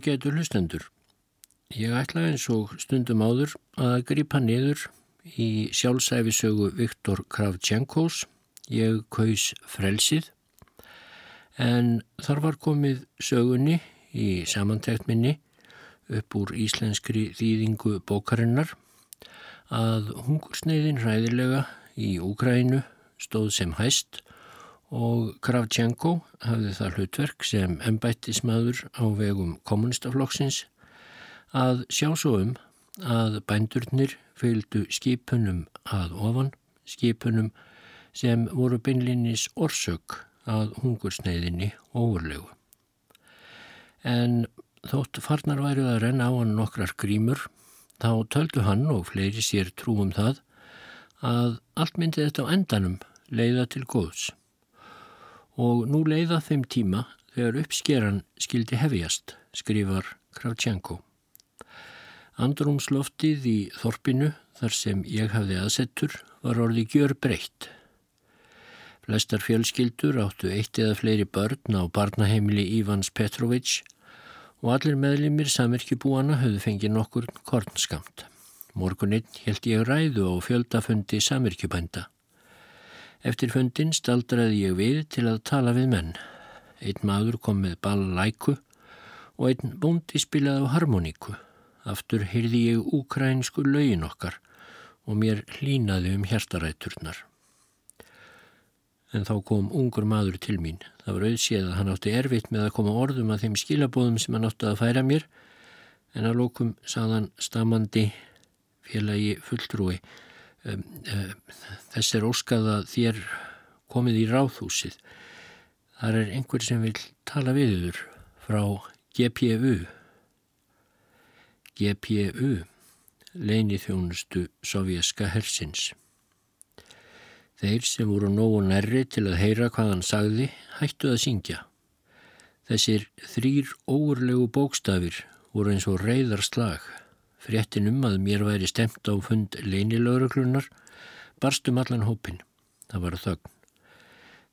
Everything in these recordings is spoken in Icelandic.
Ágætu hlustendur. Ég ætla eins og stundum áður að gripa niður í sjálfsæfisögu Viktor Kravtjenkos. Ég kaus frelsið en þar var komið sögunni í samantækt minni upp úr íslenskri þýðingu bókarinnar að hungursneiðin ræðilega í Úgrænu stóð sem hæst og Kravtjenko hafði það hlutverk sem ennbættismadur á vegum kommunistaflokksins að sjá svo um að bændurnir fylgdu skipunum að ofan, skipunum sem voru beinlinnis orsök að hungursneiðinni ofurlegu. En þótt farnar værið að renna á hann nokkrar grímur, þá töldu hann og fleiri sér trúum það að allt myndi þetta á endanum leiða til góðs. Og nú leiða þeim tíma þegar uppskeran skildi hefjast, skrifar Kravtjenko. Andrumsloftið í þorpinu þar sem ég hafði aðsettur var orði gjör breytt. Flestar fjölskyldur áttu eitt eða fleiri börn á barnaheimili Ívans Petrovic og allir meðlimir samirkjubúana höfðu fengið nokkur kornskamt. Morguninn held ég ræðu á fjöldafundi samirkjubænda. Eftir fundin staldraði ég við til að tala við menn. Einn maður kom með ballæku og einn búndi spilaði á harmoníku. Aftur heyrði ég úkrænsku lögin okkar og mér hlínaði um hjertaræturnar. En þá kom ungur maður til mín. Það var auðséð að hann átti erfitt með að koma orðum að þeim skilabóðum sem hann átti að færa mér en að lókum saðan stamandi félagi fulltrúi þess er óskað að þér komið í ráðhúsið. Þar er einhver sem vil tala við yfir frá GPU. GPU, leini þjónustu sovjaska hersins. Þeir sem voru nógu nærri til að heyra hvað hann sagði hættu að syngja. Þessir þrýr óurlegu bókstafir voru eins og reyðar slag. Fréttin um að mér væri stemt á fund leinilögruglunar barstum allan hópin. Það var þögn.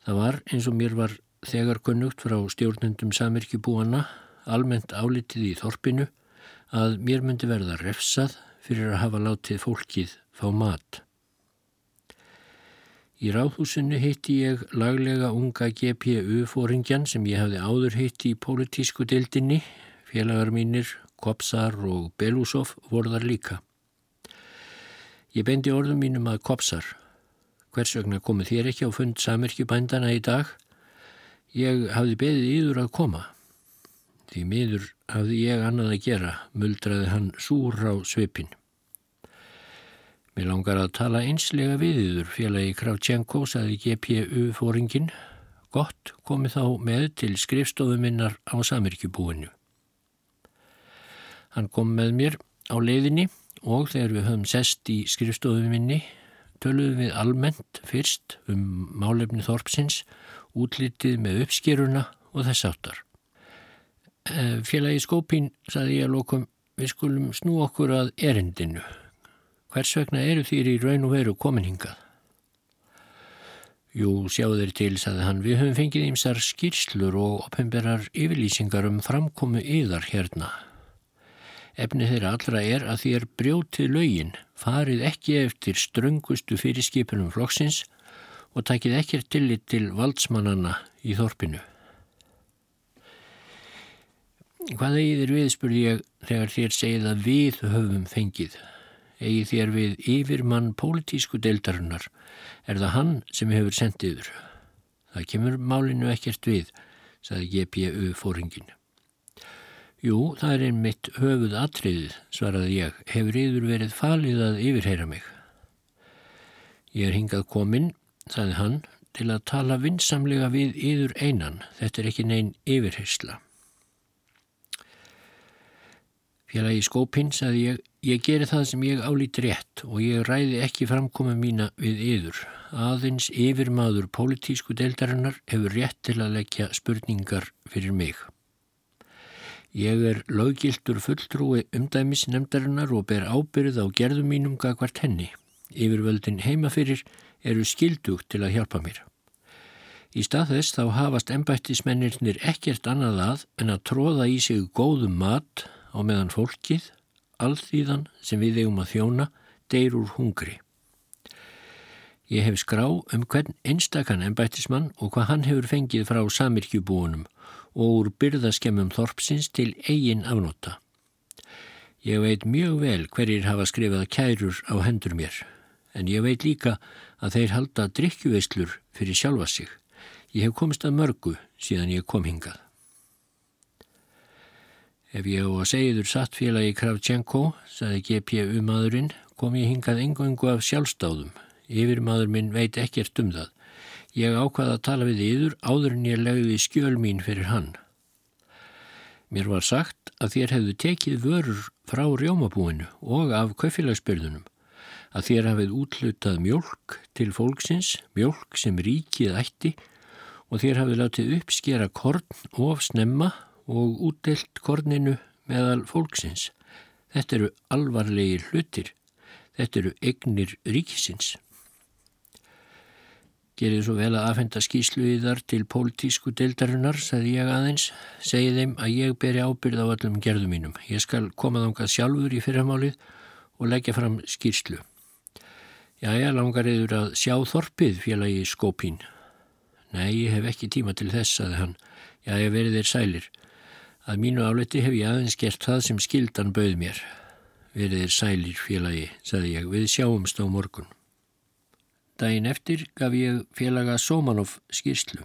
Það var eins og mér var þegar kunnugt frá stjórnundum samirkjubúana almennt álitið í þorpinu að mér myndi verða refsað fyrir að hafa látið fólkið fá mat. Í ráðhúsinu heitti ég laglega unga GPU-fóringjan sem ég hafði áður heitti í pólitísku deildinni, félagar mínir, Kopsar og Belusov voruðar líka. Ég beindi orðum mínum að Kopsar. Hvers vegna komið þér ekki á fund samirkjubændana í dag? Ég hafði beðið yður að koma. Því miður hafði ég annað að gera, muldraði hann súr á svipin. Mér langar að tala einslega við yfir félagi Kravtjenko, saði GPU-fóringin. Gott komi þá með til skrifstofuminnar á Samirkjubúinu. Hann kom með mér á leiðinni og þegar við höfum sest í skrifstofuminni töluðum við almennt fyrst um málefni Þorpsins, útlitið með uppskeruna og þess áttar. Eh, félagi Skópín saði ég að lókum við skulum snú okkur að erindinu hvers vegna eru þýr í raun og veru komin hingað? Jú, sjáu þeir til, saði hann, við höfum fengið ímsar skýrslur og opimberar yfirlýsingar um framkomu yðar hérna. Efni þeirra allra er að þér brjótið lögin, farið ekki eftir ströngustu fyrirskipunum flokksins og takið ekkert tillit til valdsmannana í þorpinu. Hvað eigið þér við, spurði ég, þegar þér segið að við höfum fengið? eigi þér við yfirmann pólitísku deildarinnar, er það hann sem hefur sendiður. Það kemur málinu ekkert við, saði GPU fóringin. Jú, það er einmitt höfuð atriðið, svaraði ég, hefur yfir verið falið að yfirheyra mig. Ég er hingað kominn, saði hann, til að tala vinsamlega við yfir einan, þetta er ekki neinn yfirheysla. Félagi skópinn, saði ég, Ég geri það sem ég álít rétt og ég ræði ekki framkoma mína við yður. Aðeins yfirmaður pólitísku deildarinnar hefur rétt til að leggja spurningar fyrir mig. Ég er löggiltur fulltrúi umdæmis nefndarinnar og ber ábyrð á gerðum mínum gagvart henni. Yfirvöldin heimafyrir eru skildugt til að hjálpa mér. Í stað þess þá hafast ennbættismennirnir ekkert annað að en að tróða í sig góðum mat á meðan fólkið, allþýðan sem við eigum að þjóna, deyr úr hungri. Ég hef skrá um hvern einstakann ennbættismann og hvað hann hefur fengið frá samirkjubúunum og úr byrðaskemmum þorpsins til eigin afnóta. Ég veit mjög vel hverjir hafa skrifað kærur á hendur mér, en ég veit líka að þeir halda drikkjuveislur fyrir sjálfa sig. Ég hef komist að mörgu síðan ég kom hingað. Ef ég á að segja satt félagi Kravchenko, saði GPU maðurinn, kom ég hingað engungu af sjálfstáðum. Yfir maður minn veit ekkert um það. Ég ákvaði að tala við yður áður en ég legði skjöl mín fyrir hann. Mér var sagt að þér hefðu tekið vörur frá rjómabúinu og af kaufélagsbyrðunum, að þér hafið útlutað mjölk til fólksins, mjölk sem ríkið ætti og þér hafið látið uppskera korn of snemma og útdelt korninu meðal fólksins. Þetta eru alvarlegir hlutir. Þetta eru egnir ríkisins. Gerið svo vel að afhenda skýslu í þar til pólitísku deildarinnar, sagði ég aðeins. Segið þeim að ég beri ábyrð á allum gerðum mínum. Ég skal koma þángað sjálfur í fyrramálið og leggja fram skýslu. Já, ég langar eður að sjá þorpið félagi skópín. Nei, ég hef ekki tíma til þess, saði hann. Já, ég verið þeir sælir. Að mínu áleti hef ég aðeins gert það sem skildan bauð mér. Verið þeir sælir, félagi, saði ég. Við sjáumst á morgun. Dæin eftir gaf ég félaga Sómanoff skýrslu.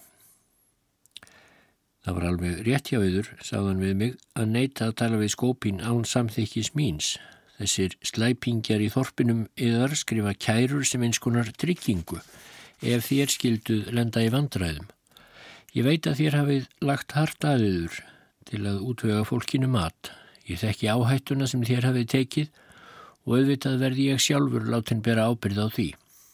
Það var alveg rétt hjá yður, sáðan við mig, að neyta að tala við skópin án samþykkis míns. Þessir slæpingjar í þorpinum yðar skrifa kærur sem einskonar tryggingu ef þér skilduð lenda í vandræðum. Ég veit að þér hafið lagt hart aðiður til að útvega fólkinu mat. Ég þekki áhættuna sem þér hafið tekið og auðvitað verði ég sjálfur látin bera ábyrð á því.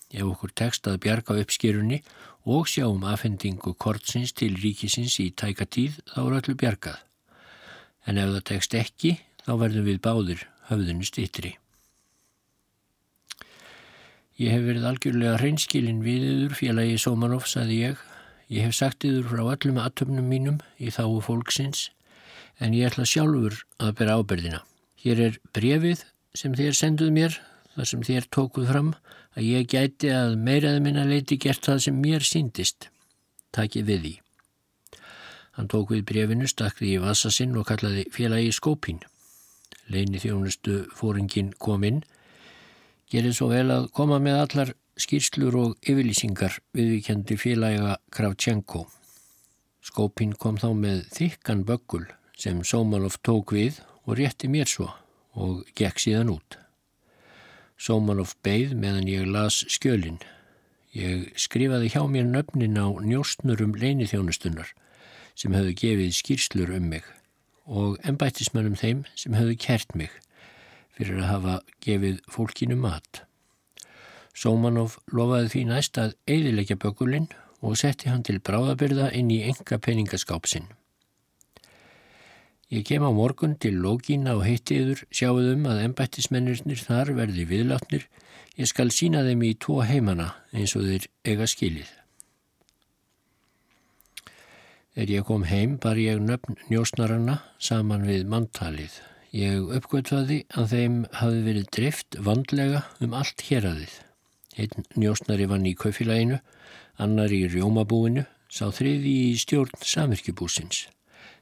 Ef okkur tekst að bjarga uppskýrunni og sjáum afhendingu kortsins til ríkisins í tækatíð þá er öllu bjargað. En ef það tekst ekki þá verðum við báðir höfðinu stittri. Ég hef verið algjörlega hreinskilin við yður félagi Sómanov, saði ég. Ég hef sagt yður frá öllum atöfnum mínum í þáu fólksins en ég ætla sjálfur að bera ábyrðina. Hér er brefið sem þér senduð mér, þar sem þér tókuð fram að ég gæti að meiraði minna leiti gert það sem mér síndist. Takið við því. Hann tók við brefinu, stakði í vassasinn og kallaði félagi Skópín. Leini þjónustu fóringin kom inn Gerið svo vel að koma með allar skýrslur og yfirlýsingar viðvíkendi félaga Kravchenko. Skópin kom þá með þykkan böggul sem Sómanov tók við og rétti mér svo og gekk síðan út. Sómanov beigð meðan ég las skjölinn. Ég skrifaði hjá mér nöfnin á njóstnurum leinithjónustunnar sem höfðu gefið skýrslur um mig og ennbættismennum þeim sem höfðu kert mig fyrir að hafa gefið fólkinu mat. Sómanov lofaði því næst að eidilegja bökulinn og setti hann til bráðabyrða inn í enga peningaskápsinn. Ég kem á morgun til lógína og heittiður sjáuðum að embættismennirnir þar verði viðlátnir. Ég skal sína þeim í tvo heimana eins og þeir eiga skilið. Þegar ég kom heim bar ég nöfn njósnaranna saman við manntalið. Ég uppgötvaði að þeim hafi verið drift vandlega um allt héradið. Einn njósnari vann í kaufélaginu, annar í rjómabúinu, sá þriði í stjórn samirkjubúsins.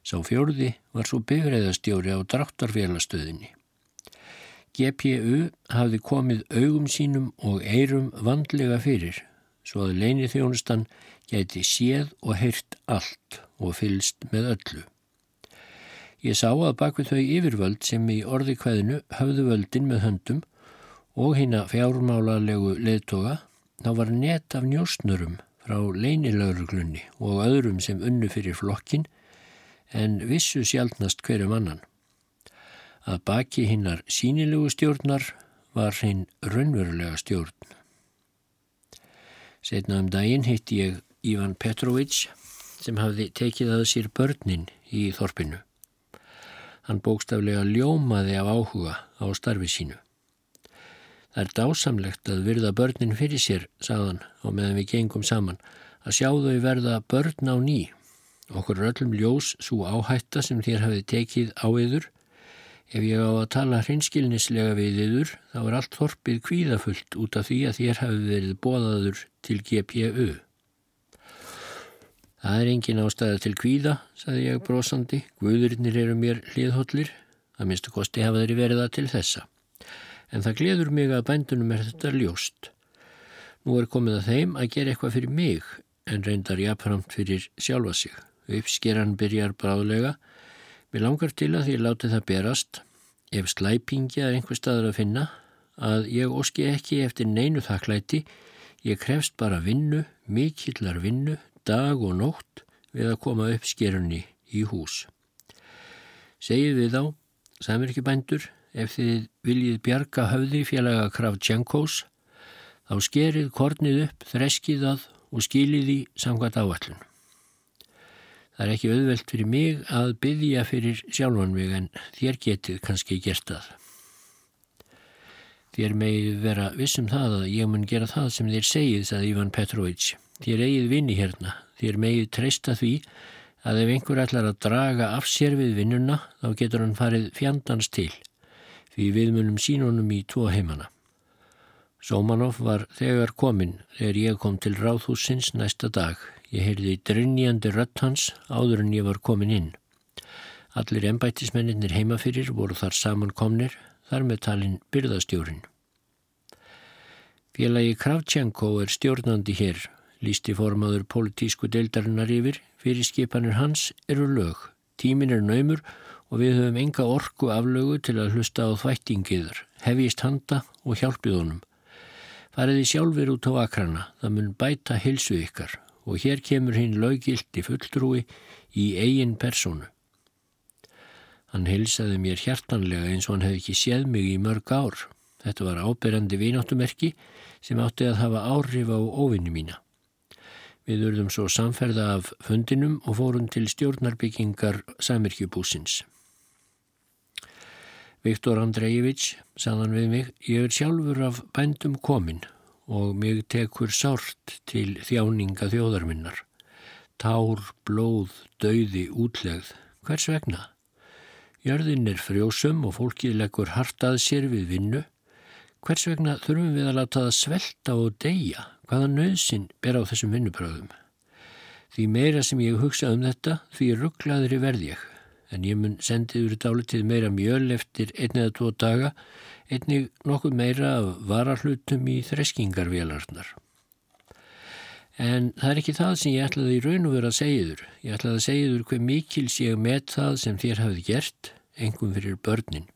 Sá fjörði var svo bifræðastjóri á dráttarfélastöðinni. GPU hafði komið augum sínum og eirum vandlega fyrir, svo að leini þjónustan gæti séð og heyrt allt og fylst með öllu. Ég sá að bakvið þau yfirvöld sem í orði kveðinu höfðu völdin með höndum og hýna fjármálarlegu leðtoga þá var net af njóstnurum frá leinilauruglunni og öðrum sem unnu fyrir flokkin en vissu sjálfnast hverjum annan. Að baki hinnar sínilegu stjórnar var hinn raunverulega stjórn. Setna um daginn hitti ég Ivan Petrovic sem hafði tekið að sér börnin í þorpinu. Hann bókstaflega ljómaði af áhuga á starfi sínu. Það er dásamlegt að virða börnin fyrir sér, sagðan, og meðan við gengum saman, að sjá þau verða börn á ný. Okkur er öllum ljós svo áhætta sem þér hafið tekið á yður. Ef ég á að tala hrinskilnislega við yður, þá er allt þorpið kvíðafullt út af því að þér hafið verið bóðaður til GPU. Það er engin ástæða til kvíða, saði ég brosandi. Guðurinnir eru mér hliðhóllir. Það minnstu kosti hafa þeirri verið það til þessa. En það gleður mig að bændunum er þetta ljóst. Nú er komið að þeim að gera eitthvað fyrir mig en reyndar jafnframt fyrir sjálfa sig. Uppskeran byrjar bráðlega. Mér langar til að því láti það berast, ef slæpingi er einhver staður að finna, að ég óski ekki eftir neinu þakklæti, ég krefst bara vinnu, mikillar vinnu, dag og nótt við að koma uppskerunni í hús. Segið við á, samirkjubændur, ef þið viljið bjarga höfði félaga Kravtjankós, þá skerið kornið upp, þreskið að og skilið því samkvæmt áallun. Það er ekki auðvelt fyrir mig að byggja fyrir sjálfan mig en þér getið kannski gert það. Þér megið vera vissum það að ég mun gera það sem þér segið, sagði Ivan Petrovic. Þér eigið vinni hérna. Þér megið treysta því að ef einhver ætlar að draga af sér við vinnuna þá getur hann farið fjandans til því við munum sínunum í tvo heimana. Sómanov var þegar kominn þegar ég kom til ráðhúsins næsta dag. Ég heyrði drinjandi rött hans áður en ég var komin inn. Allir ennbættismennir heima fyrir voru þar samankomnir, þar með talin byrðastjórin. Félagi Kravtjenko er stjórnandi hér, lísti formaður politísku deildarinnar yfir, fyrir skipanir hans eru lög. Tímin er naumur og við höfum enga orku aflögu til að hlusta á þvættingiður, hefist handa og hjálpið honum. Fariði sjálfur út á akrana, það mun bæta hilsu ykkar og hér kemur hinn laugildi fulltrúi í eigin personu. Hann hilsaði mér hjartanlega eins og hann hefði ekki séð mig í mörg ár. Þetta var áberandi vináttumerki sem átti að hafa áhrif á óvinni mína. Við urðum svo samferða af fundinum og fórum til stjórnarbyggingar Samirkjubúsins. Viktor Andrejević, saðan við mig, ég er sjálfur af bændum kominn og mig tekur sárt til þjáninga þjóðarminnar. Tár, blóð, dauði, útlegð. Hvers vegna? Jörðin er frjósum og fólkið leggur hartað sér við vinnu. Hvers vegna þurfum við að láta það svelta og deyja? Hvaða nöðsin ber á þessum vinnubröðum? Því meira sem ég hugsa um þetta, því rugglaður í verð ég. En ég mun sendið úr dálitið meira mjöl eftir einn eða tvo daga einnig nokkuð meira af varahlutum í þreskingarvélarnar. En það er ekki það sem ég ætlaði í raun og vera að segja þur. Ég ætlaði að segja þur hver mikils ég met það sem þér hafið gert, engum fyrir börnin.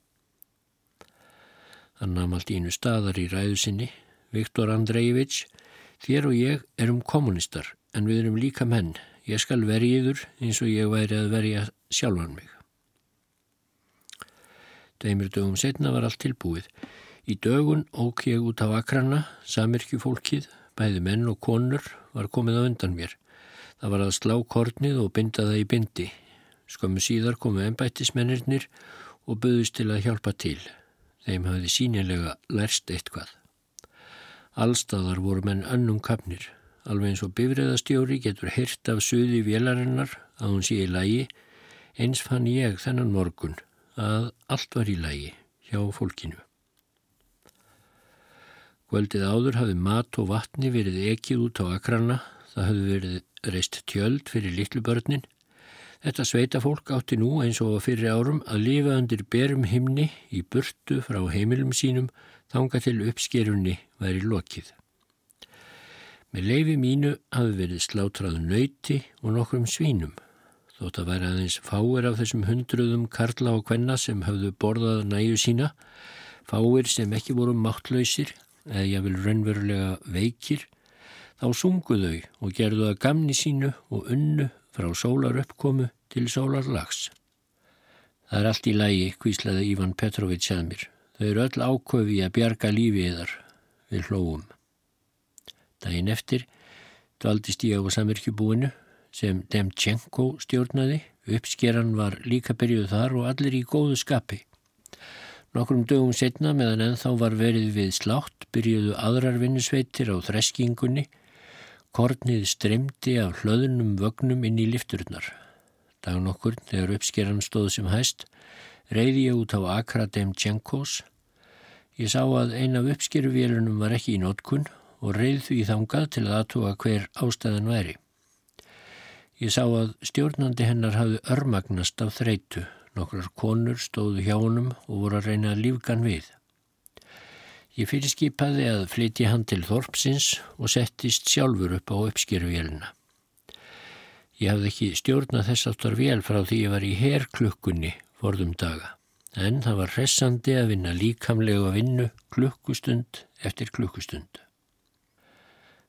Hann nam allt einu staðar í ræðu sinni. Viktor Andrejević, þér og ég erum kommunistar, en við erum líka menn. Ég skal verjiður eins og ég væri að verja sjálfan mig. Deimir dögum setna var allt tilbúið. Í dögun ók ég út á akrana, samirkjufólkið, bæði menn og konur var komið á undan mér. Það var að slá kornið og binda það í bindi. Skömmu síðar komu ennbættismennirnir og buðist til að hjálpa til. Þeim hafði sínilega lærst eitthvað. Allstaðar voru menn önnum kapnir. Alveg eins og bifræðastjóri getur hirt af suði vélarinnar að hún sé í lagi, eins fann ég þennan morgun að allt var í lagi hjá fólkinu. Kvöldið áður hafði mat og vatni verið ekið út á akrana, það hafði verið reist tjöld fyrir litlu börnin. Þetta sveita fólk átti nú eins og fyrir árum að lifa undir berum himni í burtu frá heimilum sínum þanga til uppskerunni væri lokið. Með leifi mínu hafði verið slátraðu nöyti og nokkrum svínum. Þótt að væri aðeins fáir af þessum hundruðum karla og kvenna sem hafðu borðað næju sína, fáir sem ekki voru máttlausir eða jáfnvel raunverulega veikir, þá sunguðau og gerðu að gamni sínu og unnu frá sólar uppkomu til sólar lags. Það er allt í lægi, kvíslaði Ívan Petrovits að mér. Þau eru öll áköfi að bjarga lífi yðar við hlóum. Dægin eftir dvaldist ég á samirkjubúinu sem Demtjenko stjórnaði. Uppskeran var líka byrjuð þar og allir í góðu skapi. Nokkrum dögum setna meðan ennþá var verið við slátt byrjuðu aðrar vinnusveitir á þreskingunni. Kornið stremdi af hlöðunum vögnum inn í lifturnar. Dagun okkur, þegar uppskeran stóð sem hæst, reyði ég út á Akradem Tjenkos. Ég sá að ein af uppskeruvélunum var ekki í nótkunn og reyð því þangað til að aðtúa hver ástæðan væri. Ég sá að stjórnandi hennar hafði örmagnast af þreitu. Nokkrar konur stóðu hjá honum og voru að reyna að lífgan við. Ég fyrirskipaði að flytja hann til Þorpsins og settist sjálfur upp á uppskýruvélina. Ég hafði ekki stjórnað þess aftar vél frá því ég var í herklukkunni forðum daga, en það var hressandi að vinna líkamlega vinnu klukkustund eftir klukkustund.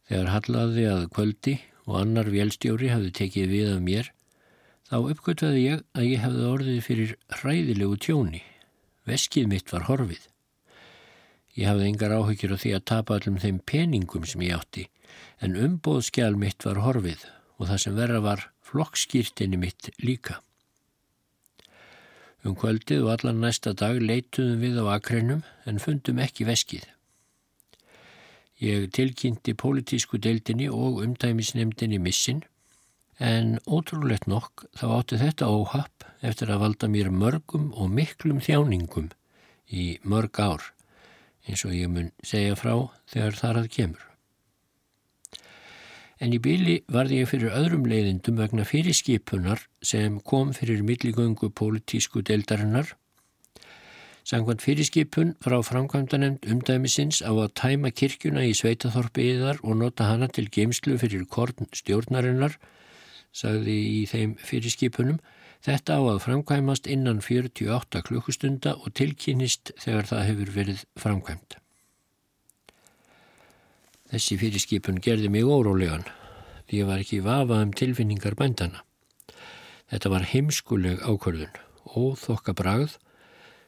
Þegar hallaði að kvöldi og annar vélstjóri hafði tekið við af mér, þá uppgötvaði ég að ég hafði orðið fyrir hræðilegu tjóni. Veskið mitt var horfið. Ég hafði engar áhyggjur á því að tapa allum þeim peningum sem ég átti, en umbóðskjál mitt var horfið og það sem verða var flokkskýrtinni mitt líka. Um kvöldið og allan næsta dag leituðum við á akreinum en fundum ekki veskið. Ég tilkynnti pólitísku deildinni og umdæmisnemdinni missin, en ótrúlegt nokk þá átti þetta óhapp eftir að valda mér mörgum og miklum þjáningum í mörg ár eins og ég mun segja frá þegar þar að kemur. En í bíli varði ég fyrir öðrum leiðindum vegna fyrirskipunar sem kom fyrir milligöngu pólitísku deildarinnar. Sangvann fyrirskipun frá framkvæmdanemnd umdæmisins á að tæma kirkjuna í sveitaþorpiðar og nota hana til geimslu fyrir korn stjórnarinnar, sagði í þeim fyrirskipunum, Þetta á að framkvæmast innan 48 klukkustunda og tilkynist þegar það hefur verið framkvæmt. Þessi fyrirskipun gerði mig órólegan því ég var ekki vafað um tilfinningar bændana. Þetta var heimskuleg ákvörðun, óþokka bragð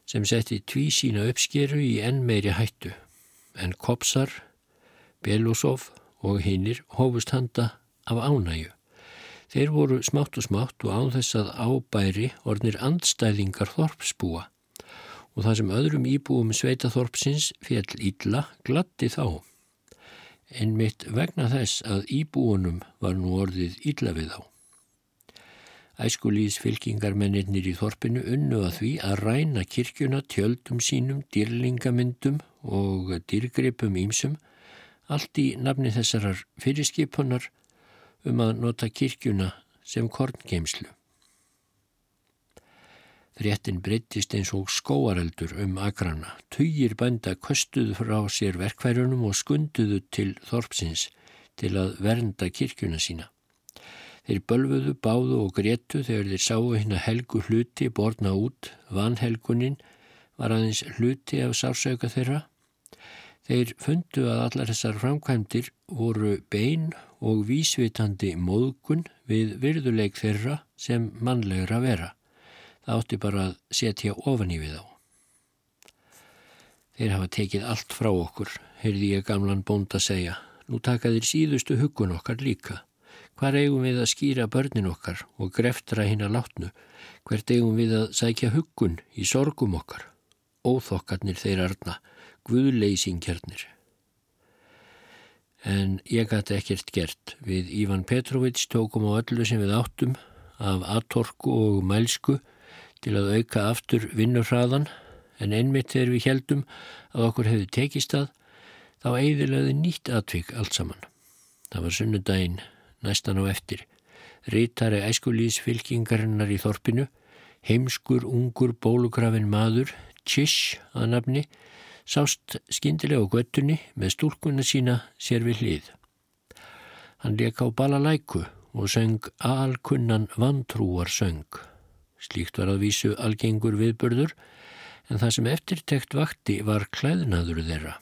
sem setti tví sína uppskeru í enn meiri hættu en Kopsar, Belusov og hinnir hófust handa af ánægu. Þeir voru smátt og smátt og án þess að ábæri ornir andstæðingar þorpsbúa og það sem öðrum íbúum sveita þorpsins fjall ítla glatti þá. En mitt vegna þess að íbúunum var nú orðið ítla við þá. Æskulís fylkingarmennir í þorpinu unnu að því að ræna kirkjuna tjöldum sínum, dýrlingamyndum og dýrgripum ímsum, allt í nafni þessarar fyrirskipunar um að nota kirkjuna sem korngeimslu. Fréttin breyttist eins og skóareldur um agrana. Tugir bænda köstuðu frá sér verkværunum og skunduðu til þorpsins til að vernda kirkjuna sína. Þeir bölfuðu, báðu og gréttu þegar þeir sáu hérna helgu hluti borna út, vanhelgunin var aðeins hluti af sársauka þeirra. Þeir fundu að allar þessar framkvæmdir voru bein og vísvitandi móðgun við virðuleik þeirra sem mannlegra vera. Það átti bara að setja ofan í við á. Þeir hafa tekið allt frá okkur, heyrði ég gamlan bónd að segja. Nú taka þeir síðustu hugun okkar líka. Hvar eigum við að skýra börnin okkar og greftra hinn að látnu? Hvert eigum við að sækja hugun í sorgum okkar? Óþokkarnir þeir arna, guðleysingjarnir en ég gæti ekkert gert. Við Ívan Petrovits tókum á öllu sem við áttum af atorku og mælsku til að auka aftur vinnurhraðan en einmitt þegar við heldum að okkur hefði tekist að þá eiðilegði nýtt atvik allt saman. Það var sunnudaginn næstan á eftir. Rítari æskulís fylkingarinnar í þorpinu, heimskur, ungur, bólugrafin maður, Chish að nafni, sást skindilega á göttunni með stúlkunna sína sér við hlið. Hann leka á balalæku og söng alkunnan vantrúar söng. Slíkt var að vísu algengur viðbörður en það sem eftirtekt vakti var klæðnaður þeirra.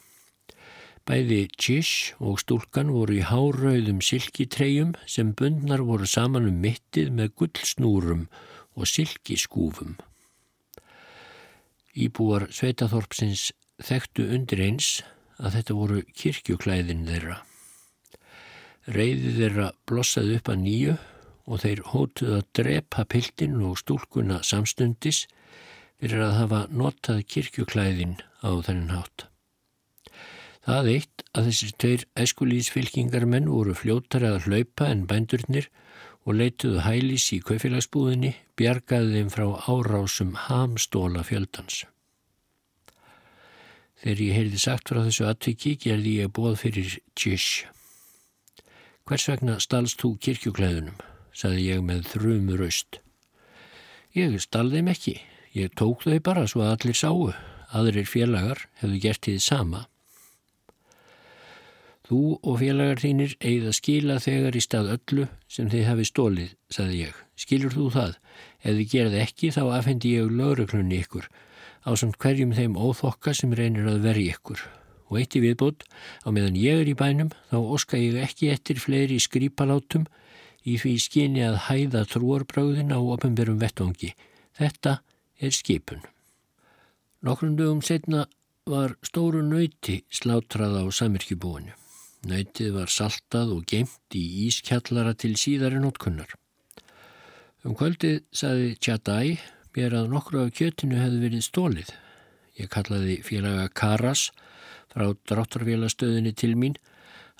Bæði Chish og stúlkan voru í hárauðum silkitreyjum sem bundnar voru saman um mittið með gullsnúrum og silkiskúfum. Íbúar Sveitaþorpsins þekktu undir eins að þetta voru kirkjuklæðin þeirra. Reyði þeirra blossaði upp að nýju og þeir hótuð að drepa piltin og stúlkunna samstundis fyrir að hafa notað kirkjuklæðin á þennan hátt. Það eitt að þessir tveir eskulíðsfylkingarmenn voru fljóttar að hlaupa en bændurnir og leituðu hælis í kaufélagsbúðinni bjargaði þeim frá árásum hamstóla fjöldans. Þegar ég heyrði sagt frá þessu atviki gerði ég bóð fyrir Tjish. Hvers vegna stalst þú kirkjuklæðunum? saði ég með þrjumur aust. Ég stal þeim ekki. Ég tók þau bara svo að allir sáu. Aðrir félagar hefðu gert því sama. Þú og félagar þínir eigið að skila þegar í stað öllu sem þið hafi stólið, saði ég. Skilur þú það? Ef þið gerði ekki þá afhendi ég lögreglunni ykkur á samt hverjum þeim óþokka sem reynir að verja ykkur. Og eitt í viðbót, á meðan ég er í bænum, þá oska ég ekki eftir fleiri skrýpalátum í því skyni að hæða trúarbráðin á opimberum vettvangi. Þetta er skipun. Nokkrum dögum setna var stóru nöyti slátrað á samirkjubúinu. Nöytið var saltað og geimt í ískjallara til síðari nótkunnar. Um kvöldið saði Tjadæ mér að nokkru af kjötinu hefði verið stólið. Ég kallaði félaga Karas frá dráttarfélagstöðinni til mín.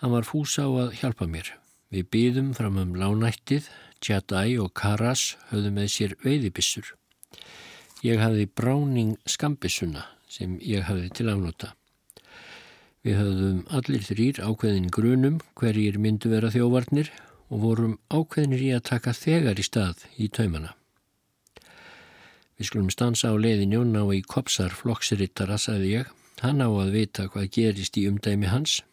Hann var fúsa á að hjálpa mér. Við byðum fram um lánættið, Tjadæ og Karas höfðu með sér veiðibissur. Ég hafði bráning skambissuna sem ég hafði til afnóta. Við höfðum allir þrýr ákveðin grunum hverjir myndu vera þjóvarnir og vorum ákveðinir í að taka þegar í stað í taumana. Við skulum stansa á leiðin Jónná í kopsar flokksirittara, sagði ég. Hann á að vita hvað gerist í umdæmi hans.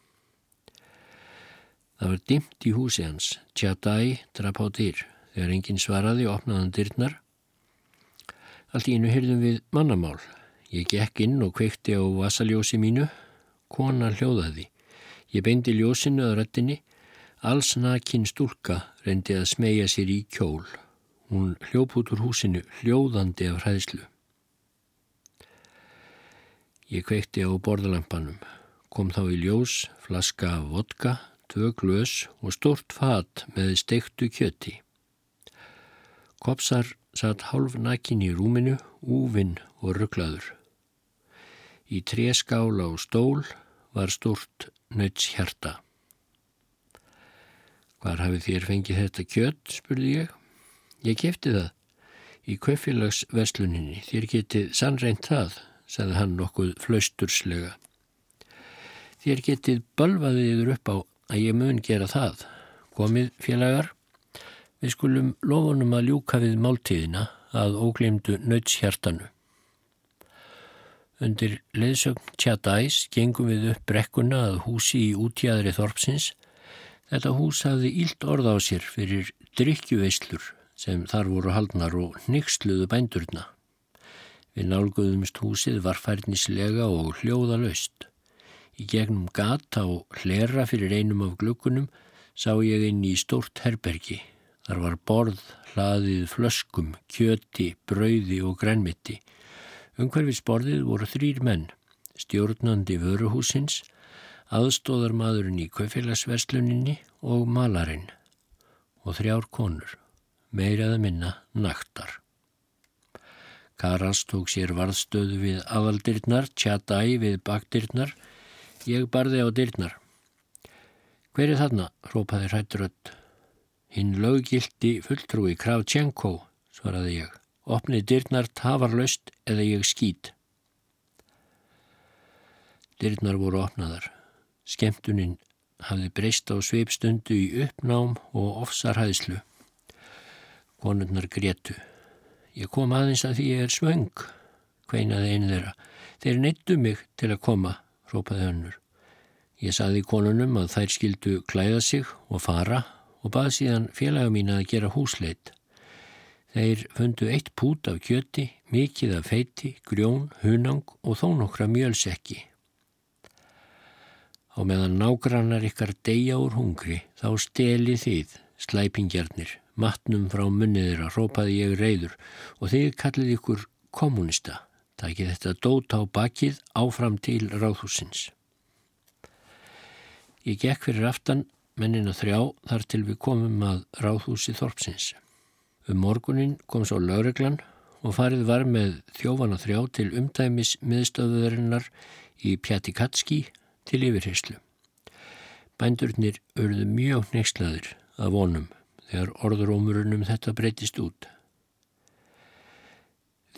Það var dimt í húsi hans. Tjadæ drap á dyr. Þegar enginn svaraði opnaðan dyrnar. Allt í innu hyrðum við mannamál. Ég gekk inn og kveikti á vasaljósi mínu Kona hljóðaði. Ég beindi ljósinu að röttinni. Alls nakin stúlka reyndi að smegja sér í kjól. Hún hljóp út úr húsinu hljóðandi af hræðslu. Ég kveikti á borðalampanum. Kom þá í ljós, flaska af vodka, tvö glös og stort fat með steiktu kjöti. Kopsar satt hálf nakin í rúminu, úvinn og rugglaður. Í tréskála og stól var stort nötshjarta. Hvar hafið þér fengið þetta kjött, spurði ég. Ég kefti það í kaufélagsversluninni. Þér getið sannreint það, sagði hann nokkuð flausturslega. Þér getið balvaðið yfir upp á að ég mun gera það. Komið félagar, við skulum lofunum að ljúka við máltíðina að óglemdu nötshjartanu. Undir leðsögn Tjadæs gengum við upp brekkuna að húsi í útjæðri Þorpsins. Þetta hús hafði ílt orð á sér fyrir drikkjuveislur sem þar voru haldnar og nixluðu bændurna. Við nálguðumst húsið varfærnislega og hljóða laust. Í gegnum gata og hlera fyrir einum af glukkunum sá ég inn í stórt herbergi. Þar var borð, hlaðið flöskum, kjöti, brauði og grænmitti. Umhverfisborðið voru þrýr menn, stjórnandi vöruhúsins, aðstóðarmadurinn í kaufélagsversluninni og malarinn og þrjár konur, meiraða minna naktar. Karas tók sér varðstöðu við aðaldirnar, tjatæ við bakdirnar, ég barði á dirnar. Hver er þarna? rópaði hrætturöld. Hinn löggildi fulltrúi Kravtjenko, svaraði ég. Opnið dyrnar tafarlaust eða ég skýt. Dyrnar voru opnaðar. Skemtuninn hafði breyst á sveipstundu í uppnám og ofsarhæðslu. Konurnar grétu. Ég kom aðeins að því ég er svöng, kveinaði einu þeirra. Þeir neittu mig til að koma, rópaði önnur. Ég saði konunum að þær skildu klæða sig og fara og bað síðan félaga mín að gera húsleit. Þeir fundu eitt pút af kjöti, mikið af feiti, grjón, hunang og þó nokkra mjölsekki. Á meðan nágrannar ykkar deyja úr hungri þá steli þið, slæpingjarnir, matnum frá munniðir að rópaði ég reyður og þið kallið ykkur kommunista. Takið þetta dót á bakið áfram til ráðhúsins. Ég gekk fyrir aftan mennina þrjá þar til við komum að ráðhúsi Þorpsins. Um morgunin kom svo lauruglan og farið var með þjófana þrjá til umtæmis miðstöðuðarinnar í Pjatikatski til yfirheyslu. Bændurnir örðu mjög neykslaðir að vonum þegar orðurómurunum þetta breytist út.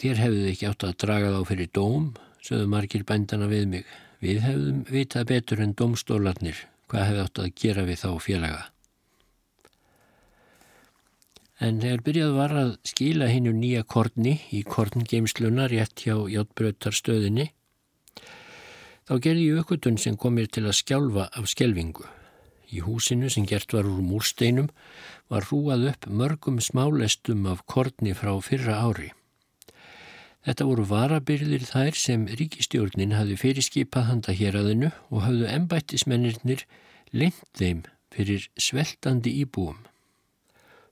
Þér hefðu ekki átt að draga þá fyrir dóm, sögðu margir bændana við mig. Við hefðum vitað betur en domstólarnir hvað hefði átt að gera við þá félaga. En þegar byrjað var að skila hennu nýja korni í korngeimsluna rétt hjá hjáttbrötarstöðinni, þá gerði ég aukvöldun sem kom mér til að skjálfa af skjelvingu. Í húsinu sem gert var úr múrsteinum var rúað upp mörgum smálestum af korni frá fyrra ári. Þetta voru varabyrðir þær sem ríkistjórnin hafði fyrirskipað handa héræðinu og hafðu ennbættismennirnir lengt þeim fyrir sveltandi íbúum.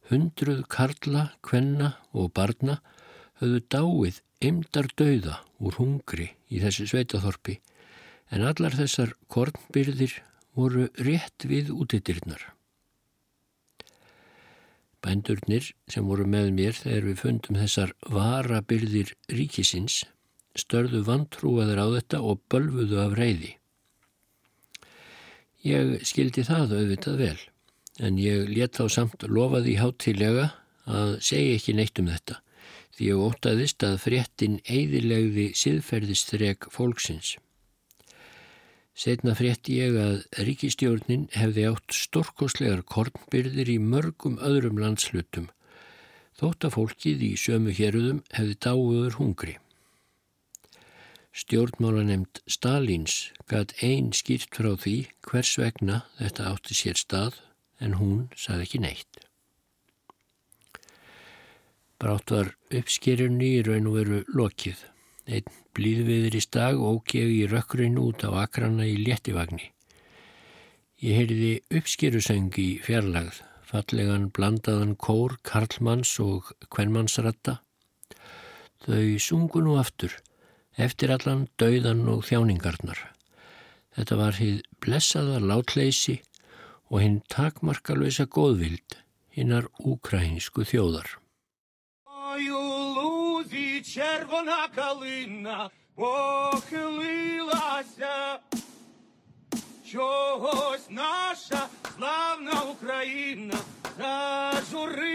Hundruð karla, kvenna og barna hafðu dáið eimdar dauða úr hungri í þessu sveitaþorpi en allar þessar kornbyrðir voru rétt við útidirnar. Bændurnir sem voru með mér þegar við fundum þessar varabyrðir ríkisins störðu vantrúaður á þetta og bölfuðu af reyði. Ég skildi það auðvitað vel en ég let þá samt lofaði hátilega að segja ekki neitt um þetta því ég ótaðist að fréttin eidilegði siðferðistreg fólksins. Setna frétti ég að ríkistjórnin hefði átt storkoslegar kornbyrðir í mörgum öðrum landslutum, þótt að fólkið í sömu héruðum hefði dáuður hungri. Stjórnmála nefnd Stalins gæt einn skýrt frá því hvers vegna þetta átti sér stað en hún saði ekki neitt. Brátt var uppskerjunni í raun og veru lokið. Einn blíðviður í stag og ég í rökkurinn út á akrana í léttivagni. Ég heyrði uppskýrusöngi í fjarlagð, fallegan blandaðan kór, karlmanns og kvennmannsratta. Þau sungu nú aftur, eftir allan dauðan og þjáningarnar. Þetta var hið blessaða látleysi og hinn takmarkalösa góðvild hinnar úkrænsku þjóðar. червона калина похилилася, чогось наша славна Україна зажурилася.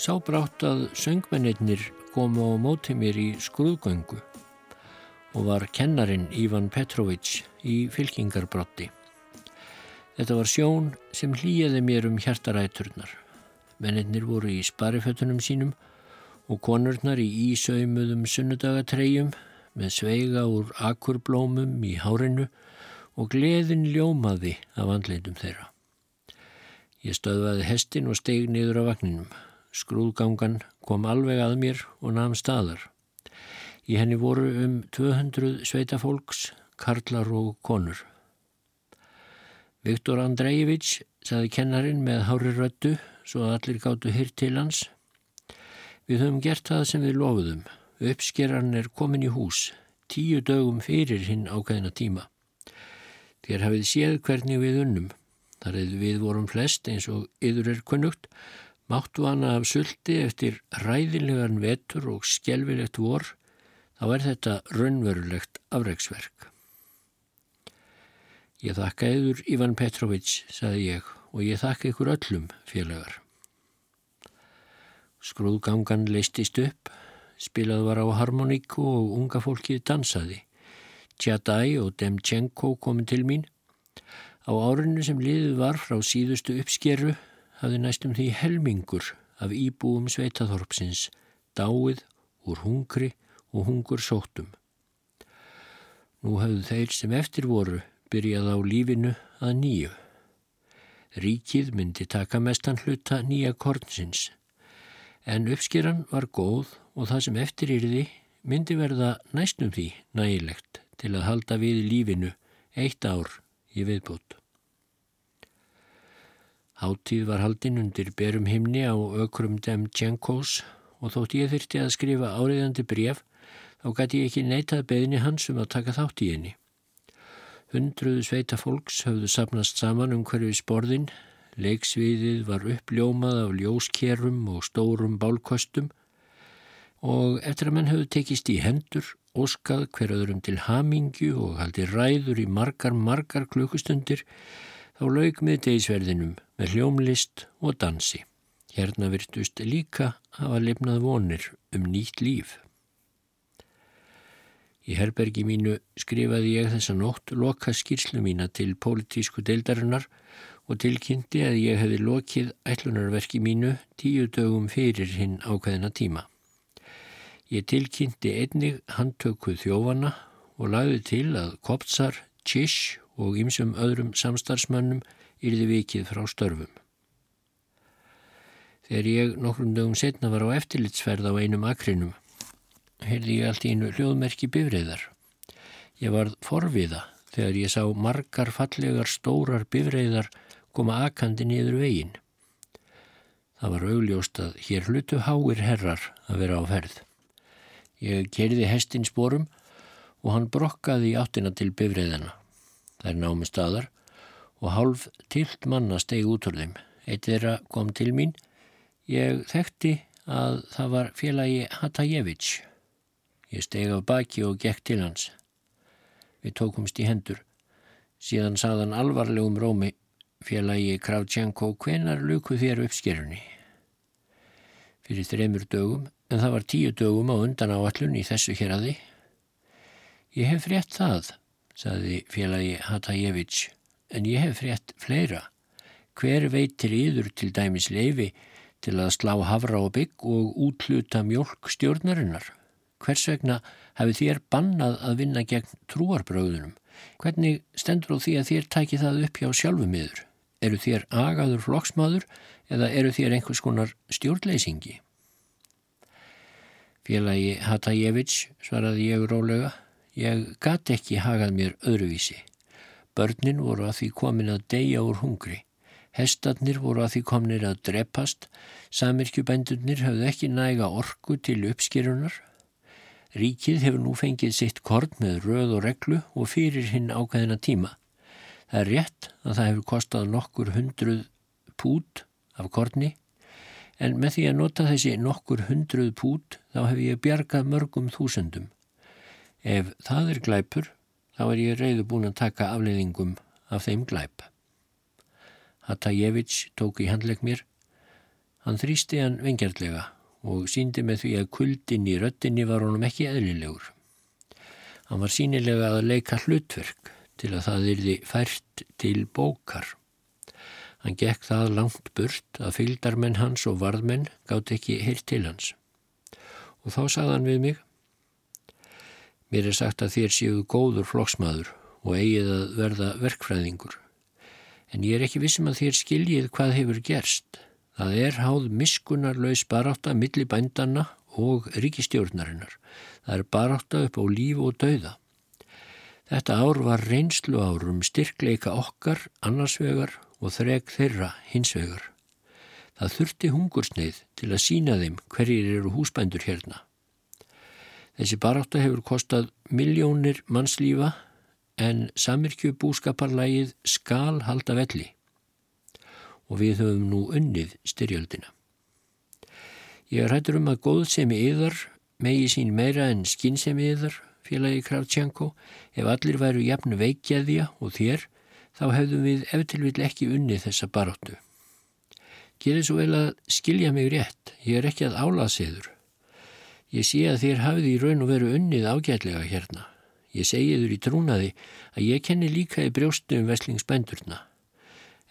Sá brátt að söngmennir komu á móti mér í skrúðgöngu og var kennarin Ivan Petrovic í fylkingarbrotti. Þetta var sjón sem hlýjaði mér um hjartaræturnar. Mennir voru í sparifötunum sínum og konurnar í ísaumuðum sunnudagatreyjum með sveiga úr akurblómum í hárinu og gleðin ljómaði af andleitum þeirra. Ég stöðvaði hestin og steg niður á vagninum. Skrúðgangan kom alveg að mér og nafn staðar. Í henni voru um 200 sveitafólks, karlar og konur. Viktor Andrejević, saði kennarin með hári röttu, svo að allir gáttu hyrt til hans. Við höfum gert það sem við lofuðum. Uppskeran er komin í hús, tíu dögum fyrir hinn ákveðina tíma. Þér hafið séð hvernig við unnum. Þar eða við vorum flest eins og yður er kunnugt Máttu hana af sulti eftir ræðilegan vetur og skjelvilegt vor, þá er þetta raunverulegt afreiksverk. Ég þakka yður Ivan Petrovic, saði ég, og ég þakka ykkur öllum félagar. Skrúðgangan leistist upp, spilað var á harmoníku og unga fólkið dansaði. Tjadai og Demchenko komin til mín. Á árinu sem liðið var frá síðustu uppskeru hafði næstum því helmingur af íbúum sveitaþorpsins dáið úr hungri og hungur sóttum. Nú hafðu þeir sem eftir voru byrjað á lífinu að nýju. Ríkið myndi taka mestan hluta nýja kornsins en uppskeran var góð og það sem eftir yrði myndi verða næstum því nægilegt til að halda við lífinu eitt ár í viðbútt. Háttíð var haldinn undir berum himni á ökrum dem Tjenkós og þótt ég þyrti að skrifa áriðandi bref þá gæti ég ekki neitað beðni hans um að taka þátt í henni. Hundruðu sveita fólks höfðu sapnast saman um hverju sporðin, leiksviðið var uppljómað af ljóskerum og stórum bálkostum og eftir að menn höfðu tekist í hendur óskað hverjaðurum til hamingju og haldi ræður í margar, margar klukkustundir þá laug með degisverðinum með hljómlist og dansi. Hérna virtust líka hafa lefnað vonir um nýtt líf. Í herbergi mínu skrifaði ég þessa nótt loka skýrslu mína til pólitísku deildarinnar og tilkynnti að ég hefði lokið ætlunarverki mínu tíu dögum fyrir hinn ákveðina tíma. Ég tilkynnti einnig handtöku þjófana og lagði til að Koptsar, Tjish og ymsum öðrum samstarfsmönnum yrði vikið frá störfum. Þegar ég nokkrum dögum setna var á eftirlitsferð á einum akrinum, heyrði ég allt í einu hljóðmerki bifreiðar. Ég varð forviða þegar ég sá margar fallegar stórar bifreiðar koma akandi niður veginn. Það var augljóst að hér hlutu háir herrar að vera á ferð. Ég kerði hestin spórum og hann brokkaði í áttina til bifræðina. Er námi staðar og hálf tilt manna stegi út úr þeim. Eitt þeirra kom til mín. Ég þekkti að það var félagi Hatajevits. Ég stegi af baki og gekk til hans. Við tókumst í hendur. Síðan saðan alvarlegum rómi félagi Kravtjanko hvenar luku þér uppskerunni. Fyrir þreymur dögum en það var tíu dögum á undan áallun í þessu hér aði. Ég hef frétt það, saði félagi Hatajevits, en ég hef frétt fleira. Hver veitir yður til dæmis leifi til að slá hafra og bygg og útluta mjölk stjórnarinnar? Hvers vegna hefur þér bannað að vinna gegn trúarbröðunum? Hvernig stendur á því að þér tæki það upp hjá sjálfum yður? Eru þér agaður flokksmaður eða eru þér einhvers konar stjórnleysingi? Félagi Hatajevits, svaraði ég rólega, ég gati ekki hagað mér öðruvísi. Börnin voru að því komin að deyja úr hungri. Hestarnir voru að því kominir að dreppast, samirkjubændurnir hafði ekki næga orku til uppskerunar. Ríkið hefur nú fengið sitt kort með röð og reglu og fyrir hinn ákveðina tíma. Það er rétt að það hefur kostað nokkur hundruð pút af kortni en með því að nota þessi nokkur hundruð pút þá hef ég bjargað mörgum þúsundum. Ef það er glæpur, þá er ég reyðu búin að taka afleiðingum af þeim glæp. Hatajevits tók í handleg mér. Hann þrýsti hann vengjartlega og síndi með því að kuldin í röttinni var honum ekki eðlilegur. Hann var sínilega að leika hlutverk til að það yrði fært til bókar. Hann gekk það langt burt að fylgdarmenn hans og varðmenn gátt ekki heilt til hans. Og þá sagði hann við mig, mér er sagt að þér séu góður flokksmaður og eigið að verða verkfræðingur. En ég er ekki vissum að þér skiljið hvað hefur gerst. Það er háð miskunarlaus barátta milli bændanna og ríkistjórnarinnar. Það er barátta upp á líf og dauða. Þetta ár var reynslu árum styrkleika okkar annarsvegar og þreg þeirra hinsvegar. Það þurfti hungursneið til að sína þeim hverjir eru húsbændur hérna. Þessi barátta hefur kostað miljónir mannslífa en samirkju búskaparlægið skal halda velli og við höfum nú unnið styrjöldina. Ég hættur um að góðsemi yðar megi sín meira en skinnsemi yðar, félagi Kravtjanko, ef allir væru jafn veikjaðja og þér, þá hefðum við eftirvill ekki unnið þessa baróttu. Gerið svo vel að skilja mig rétt, ég er ekki að álaðsiður. Ég sé að þér hafið í raun og veru unnið ágætlega hérna. Ég segi þur í trúnaði að ég kenni líka í brjóstu um veslingsbændurna.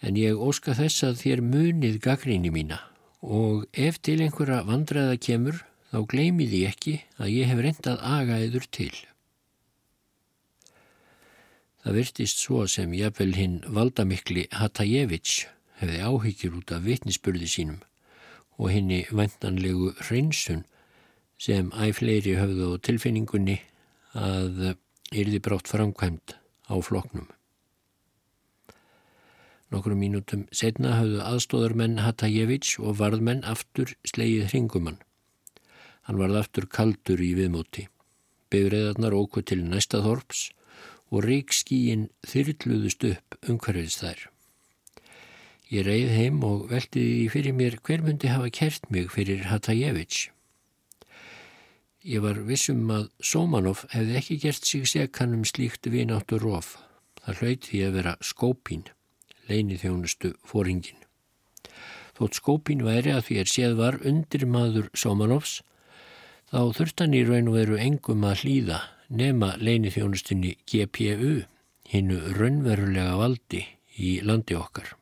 En ég óska þess að þér munið gaggríni mína og ef til einhverja vandræða kemur þá gleymið ég ekki að ég hef reyndað aga eður til. Það virtist svo sem jafnvel hinn valdamikli Hatajevits hefði áhyggjur út af vitnisspurði sínum og henni vendanlegu hreinsun sem æfleiri höfðu á tilfinningunni að yrði brátt framkvæmt á floknum. Nokkru mínútum setna hafðu aðstóðarmenn Hatajevits og varðmenn aftur slegið hringumann. Hann varð aftur kaldur í viðmóti. Bifræðarnar óku til næsta þorps og ríkskíin þyrluðust upp umhverfis þær. Ég reið heim og veltiði fyrir mér hver myndi hafa kert mig fyrir Hatajevits. Ég var vissum að Sómanov hefði ekki gert sig sekan um slíkt vináttur rof. Það hlaut því að vera skópín leini þjónustu fóringin. Þótt skópin væri að því er séð var undir maður Somanovs, þá þurftan í raun og veru engum að hlýða nema leini þjónustinni GPU, hinnu raunverulega valdi í landi okkar.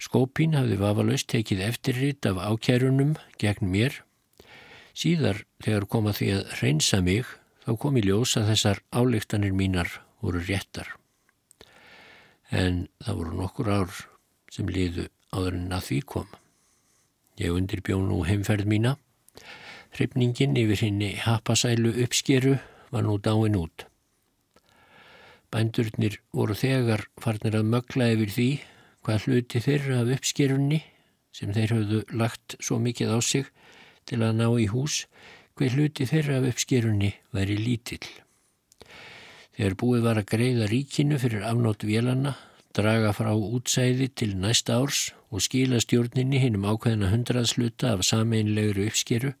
Skópin hafði vafalaust tekið eftirrit af ákjærunum gegn mér. Síðar þegar koma því að reynsa mig, þá kom í ljós að þessar álíktanir mínar voru réttar en það voru nokkur ár sem liðu áður en að því kom. Ég undirbjó nú heimferð mína. Hrifningin yfir henni hapasælu uppskeru var nú dáin út. Bændurnir voru þegar farnir að mögla yfir því hvað hluti þeirra af uppskerunni sem þeir hafðu lagt svo mikið á sig til að ná í hús, hver hluti þeirra af uppskerunni væri lítill. Þegar búið var að greiða ríkinu fyrir afnótt vélana, draga frá útsæði til næsta árs og skila stjórninni hinnum ákveðina hundraðsluta af sameinlegru uppskeru,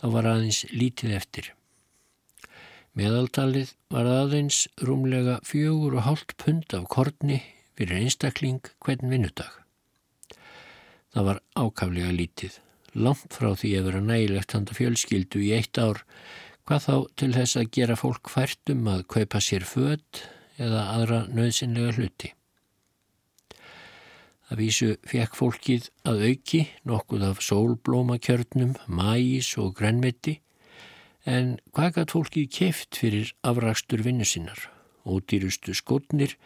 þá var aðeins lítið eftir. Meðaltalið var aðeins rúmlega fjögur og hálft pund af kortni fyrir einstakling hvern vinnudag. Það var ákaflega lítið, langt frá því að vera nægilegt handa fjölskyldu í eitt ár Hvað þá til þess að gera fólk færtum að kaupa sér född eða aðra nöðsynlega hluti. Það vísu fekk fólkið að auki nokkuð af sólblómakjörnum, mæs og grænmeti en hvað gætt fólkið keft fyrir afrakstur vinnu sinnar? Ódýrustu skotnir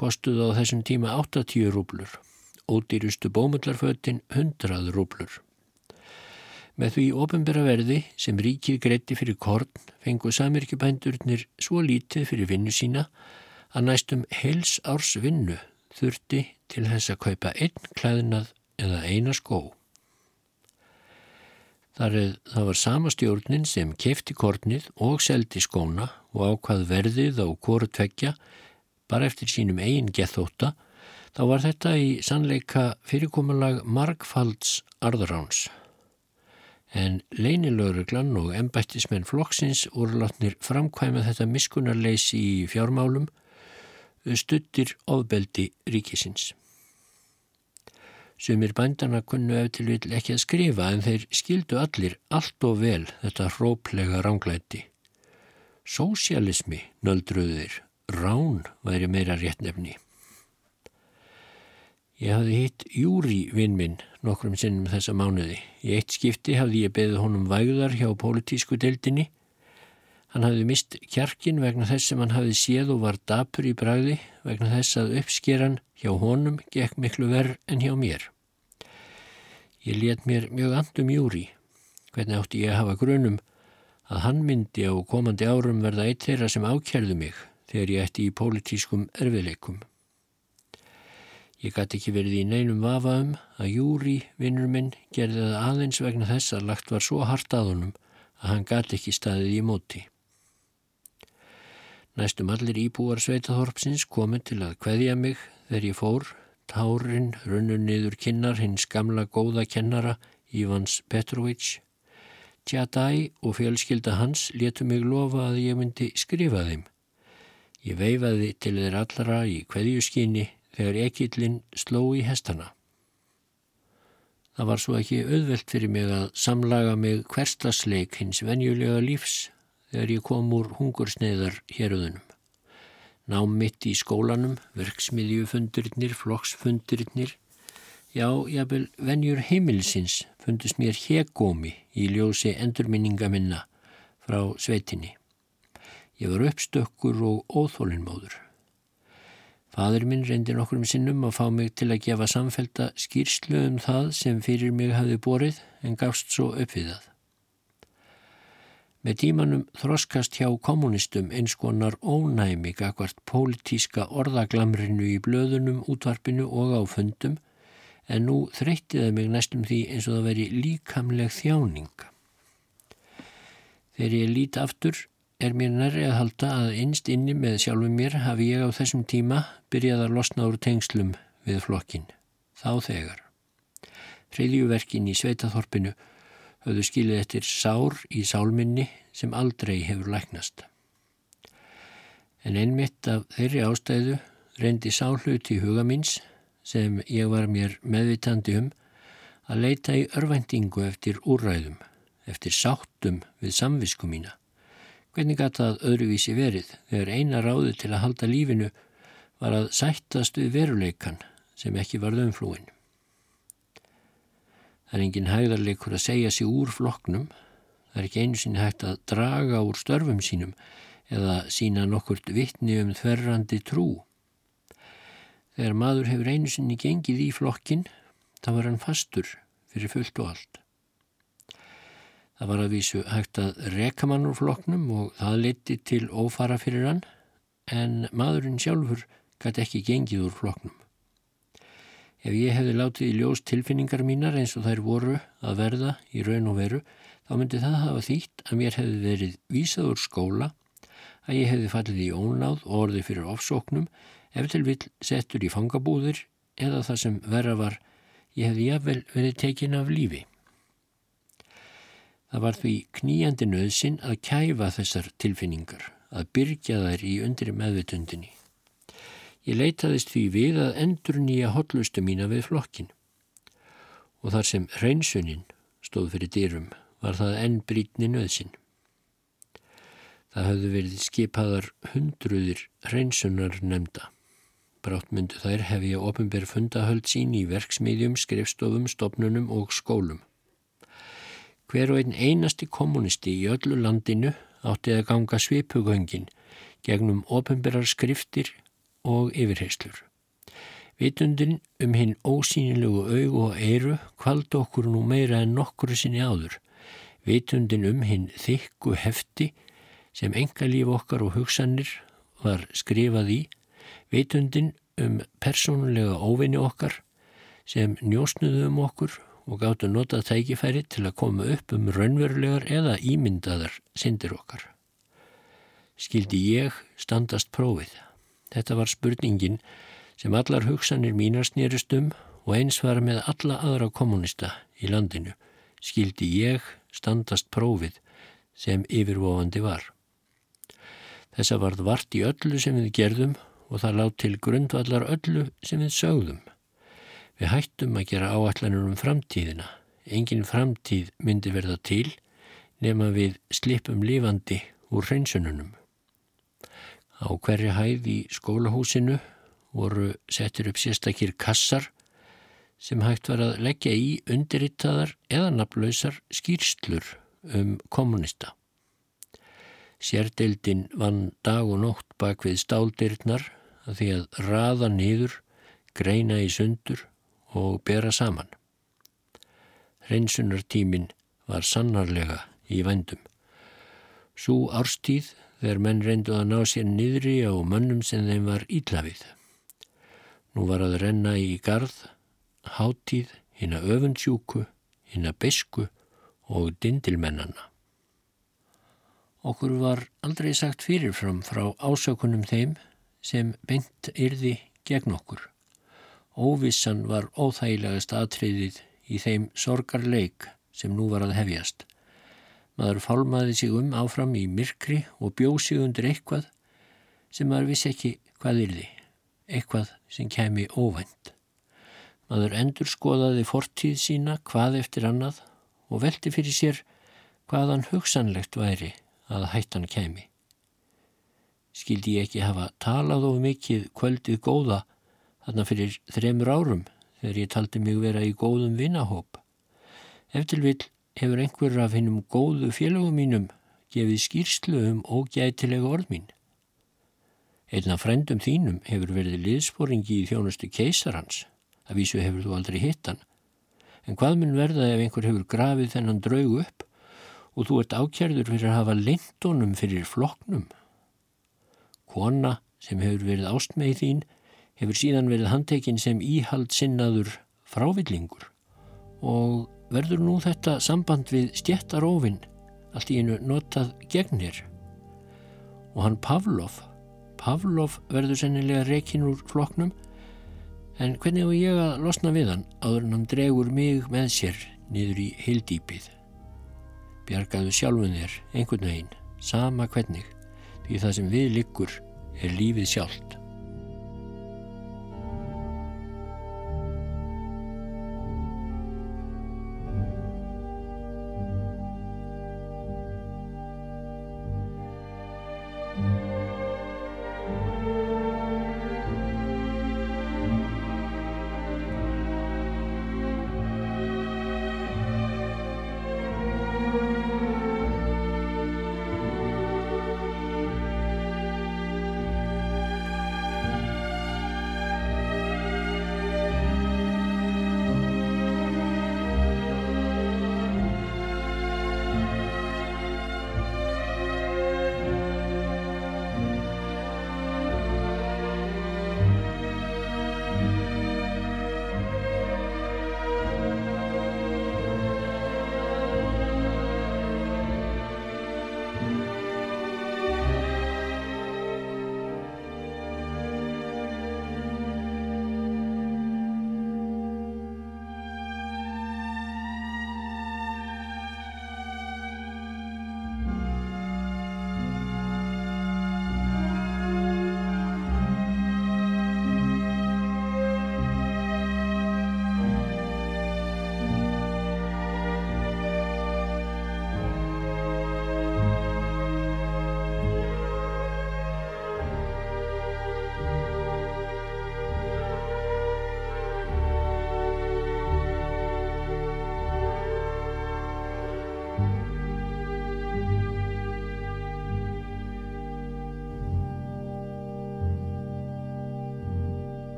kostuð á þessum tíma 80 rúblur, ódýrustu bómullarfötin 100 rúblur. Með því ofinbera verði sem ríkið greitti fyrir korn fengu samirkjubændurnir svo lítið fyrir vinnu sína að næstum heils árs vinnu þurfti til þess að kaupa einn klæðinað eða eina skó. Þar eð það var sama stjórnin sem kefti kornið og seldi skóna og ákvað verðið á kóru tveggja bara eftir sínum eigin gethóta þá var þetta í sannleika fyrirkomulag margfalds arðuráns en leinilögruglan og embættismenn flokksins voru látnir framkvæma þetta miskunarleysi í fjármálum stuttir ofbeldi ríkisins. Sumir bændana kunnu eftir vil ekki að skrifa en þeir skildu allir allt og vel þetta hróplega ránglæti. Sósialismi nöldruðir, rán væri meira réttnefni. Ég hafði hitt Júri vinn minn nokkrum sinnum þessa mánuði. Í eitt skipti hafði ég beðið honum vægðar hjá pólitísku deildinni. Hann hafði mist kjarkin vegna þess sem hann hafði séð og var dapur í bræði vegna þess að uppskeran hjá honum gekk miklu verð en hjá mér. Ég let mér mjög andum Júri. Hvernig átti ég að hafa grunum að hann myndi á komandi árum verða eitt þeirra sem ákjærðu mig þegar ég ætti í pólitískum erfiðleikum. Ég gæti ekki verið í neinum vafa um að Júri, vinnur minn, gerði það aðeins vegna þess að lagt var svo hart að honum að hann gæti ekki staðið í móti. Næstum allir íbúar Sveitaþorpsins komið til að kveðja mig þegar ég fór, tárin, runnur niður kinnar hins gamla góða kennara Ívans Petrovic. Tjadæ og fjölskylda hans letu mig lofa að ég myndi skrifa þeim. Ég veifaði til þeir allara í kveðjuskinni þegar ekillin sló í hestana. Það var svo ekki auðvelt fyrir mig að samlaga mig hverstasleik hins venjulega lífs þegar ég kom úr hungursneiðar héröðunum. Nám mitt í skólanum, verksmiðjufundurinnir, flokksfundurinnir, já, jábel venjur heimilsins fundust mér hegómi í ljósi endurminninga minna frá sveitinni. Ég var uppstökkur og óþólinnmóður. Fadur minn reyndi nokkur um sinnum að fá mig til að gefa samfelta skýrslu um það sem fyrir mig hafi borið en gafst svo upp við það. Með tímanum þroskast hjá kommunistum eins konar ónæmi gagvart pólitíska orðaglamrinu í blöðunum, útvarpinu og á fundum en nú þreyttiði mig næstum því eins og það veri líkamleg þjáning. Þegar ég lít aftur er mér nærri að halda að einst inni með sjálfum mér hafi ég á þessum tíma byrjað að losna úr tengslum við flokkin. Þá þegar. Freyðjuverkin í Sveitaþorpinu höfðu skilið eftir sár í sálminni sem aldrei hefur læknast. En einmitt af þeirri ástæðu reyndi sáhlut í huga míns sem ég var mér meðvitandi um að leita í örvendingu eftir úræðum, eftir sáttum við samvisku mína. Hvernig gæti það öðruvísi verið þegar eina ráði til að halda lífinu var að sættast við veruleikan sem ekki var umflúin. Það er engin hægðarleikur að segja sig úr floknum. Það er ekki einu sinni hægt að draga úr störfum sínum eða sína nokkurt vittni um þverrandi trú. Þegar maður hefur einu sinni gengið í flokkin, þá var hann fastur fyrir fullt og allt. Það var að vísu hægt að reka mann úr flokknum og það leti til ófara fyrir hann, en maðurinn sjálfur gæti ekki gengið úr flokknum. Ef ég hefði látið í ljós tilfinningar mínar eins og þær voru að verða í raun og veru, þá myndi það hafa þýtt að mér hefði verið vísað úr skóla, að ég hefði fallið í ónáð og orðið fyrir ofsóknum, ef til vill settur í fangabúðir eða það sem verra var, ég hefði jáfnvel verið tekin af lífi. Það var því kníjandi nöðsin að kæfa þessar tilfinningar, að byrja þær í undri meðvitundinni. Ég leitaðist því við að endur nýja hotlustu mína við flokkin og þar sem hreinsunin stóð fyrir dýrum var það enn brítni nöðsin. Það hafði verið skipaðar hundruðir hreinsunar nefnda. Brátt myndu þær hef ég ofinberð fundahöld sín í verksmiðjum, skrifstofum, stopnunum og skólum. Hver og einn einasti kommunisti í öllu landinu átti að ganga svipugöngin gegnum ofinberðar skriftir og yfirheyslur. Vitundin um hinn ósýnilegu aug og eiru kvaldi okkur nú meira en nokkru sinni áður. Vitundin um hinn þykku hefti sem enga líf okkar og hugsanir var skrifað í. Vitundin um persónulega óvinni okkar sem njósnuðu um okkur og gáttu notað tækifæri til að koma upp um raunverulegar eða ímyndaðar syndir okkar. Skildi ég standast prófið. Þetta var spurningin sem allar hugsanir mínar snýrist um og eins var með alla aðra kommunista í landinu. Skildi ég standast prófið sem yfirvofandi var. Þessa varð vart í öllu sem við gerðum og það látt til grundvallar öllu sem við sögðum. Við hættum að gera áallanur um framtíðina. Engin framtíð myndi verða til nema við slipum lifandi úr hreinsununum. Á hverju hæð í skólahúsinu voru settir upp sérstakir kassar sem hægt var að leggja í undirrittaðar eða nafnlausar skýrslur um kommunista. Sérdeildin vann dag og nótt bak við stáldirnar að því að raða niður, greina í sundur og bera saman. Hreinsunartímin var sannarlega í vendum. Sú árstíð þegar menn reyndu að ná sér niðri á mönnum sem þeim var ítlafið. Nú var að renna í garð, hátíð, hinn að öfundsjúku, hinn að besku og dindilmennana. Okkur var aldrei sagt fyrirfram frá ásökunum þeim sem beint yrði gegn okkur. Óvissan var óþægilegast aðtriðið í þeim sorgarleik sem nú var að hefjast. Maður fálmaði sig um áfram í myrkri og bjóð sig undir eitthvað sem maður vissi ekki hvað yrði, eitthvað sem kemi óvænt. Maður endur skoðaði fortíð sína hvað eftir annað og velti fyrir sér hvaðan hugsanlegt væri að hættan kemi. Skildi ég ekki hafa talað of mikið kvöldið góða þarna fyrir þremur árum þegar ég taldi mig vera í góðum vinahóp. Eftir vil hefur einhver af hinnum góðu félagum mínum gefið skýrslu um ógætilega orð mín. Einna frendum þínum hefur verið liðsporingi í þjónustu keisarhans, að vísu hefur þú aldrei hittan. En hvað mun verða ef einhver hefur grafið þennan draug upp og þú ert ákjærður fyrir að hafa leintónum fyrir floknum? Kona sem hefur verið ástmeið þín hefur síðan verið handtekinn sem íhald sinnaður frávillingur. Og verður nú þetta samband við stjættarófin allt í einu notað gegnir og hann Pavlov Pavlov verður sennilega rekin úr floknum en hvernig var ég að losna við hann áður en hann dregur mig með sér niður í hildýpið bjargaðu sjálfun þér einhvern veginn sama hvernig því það sem við liggur er lífið sjálft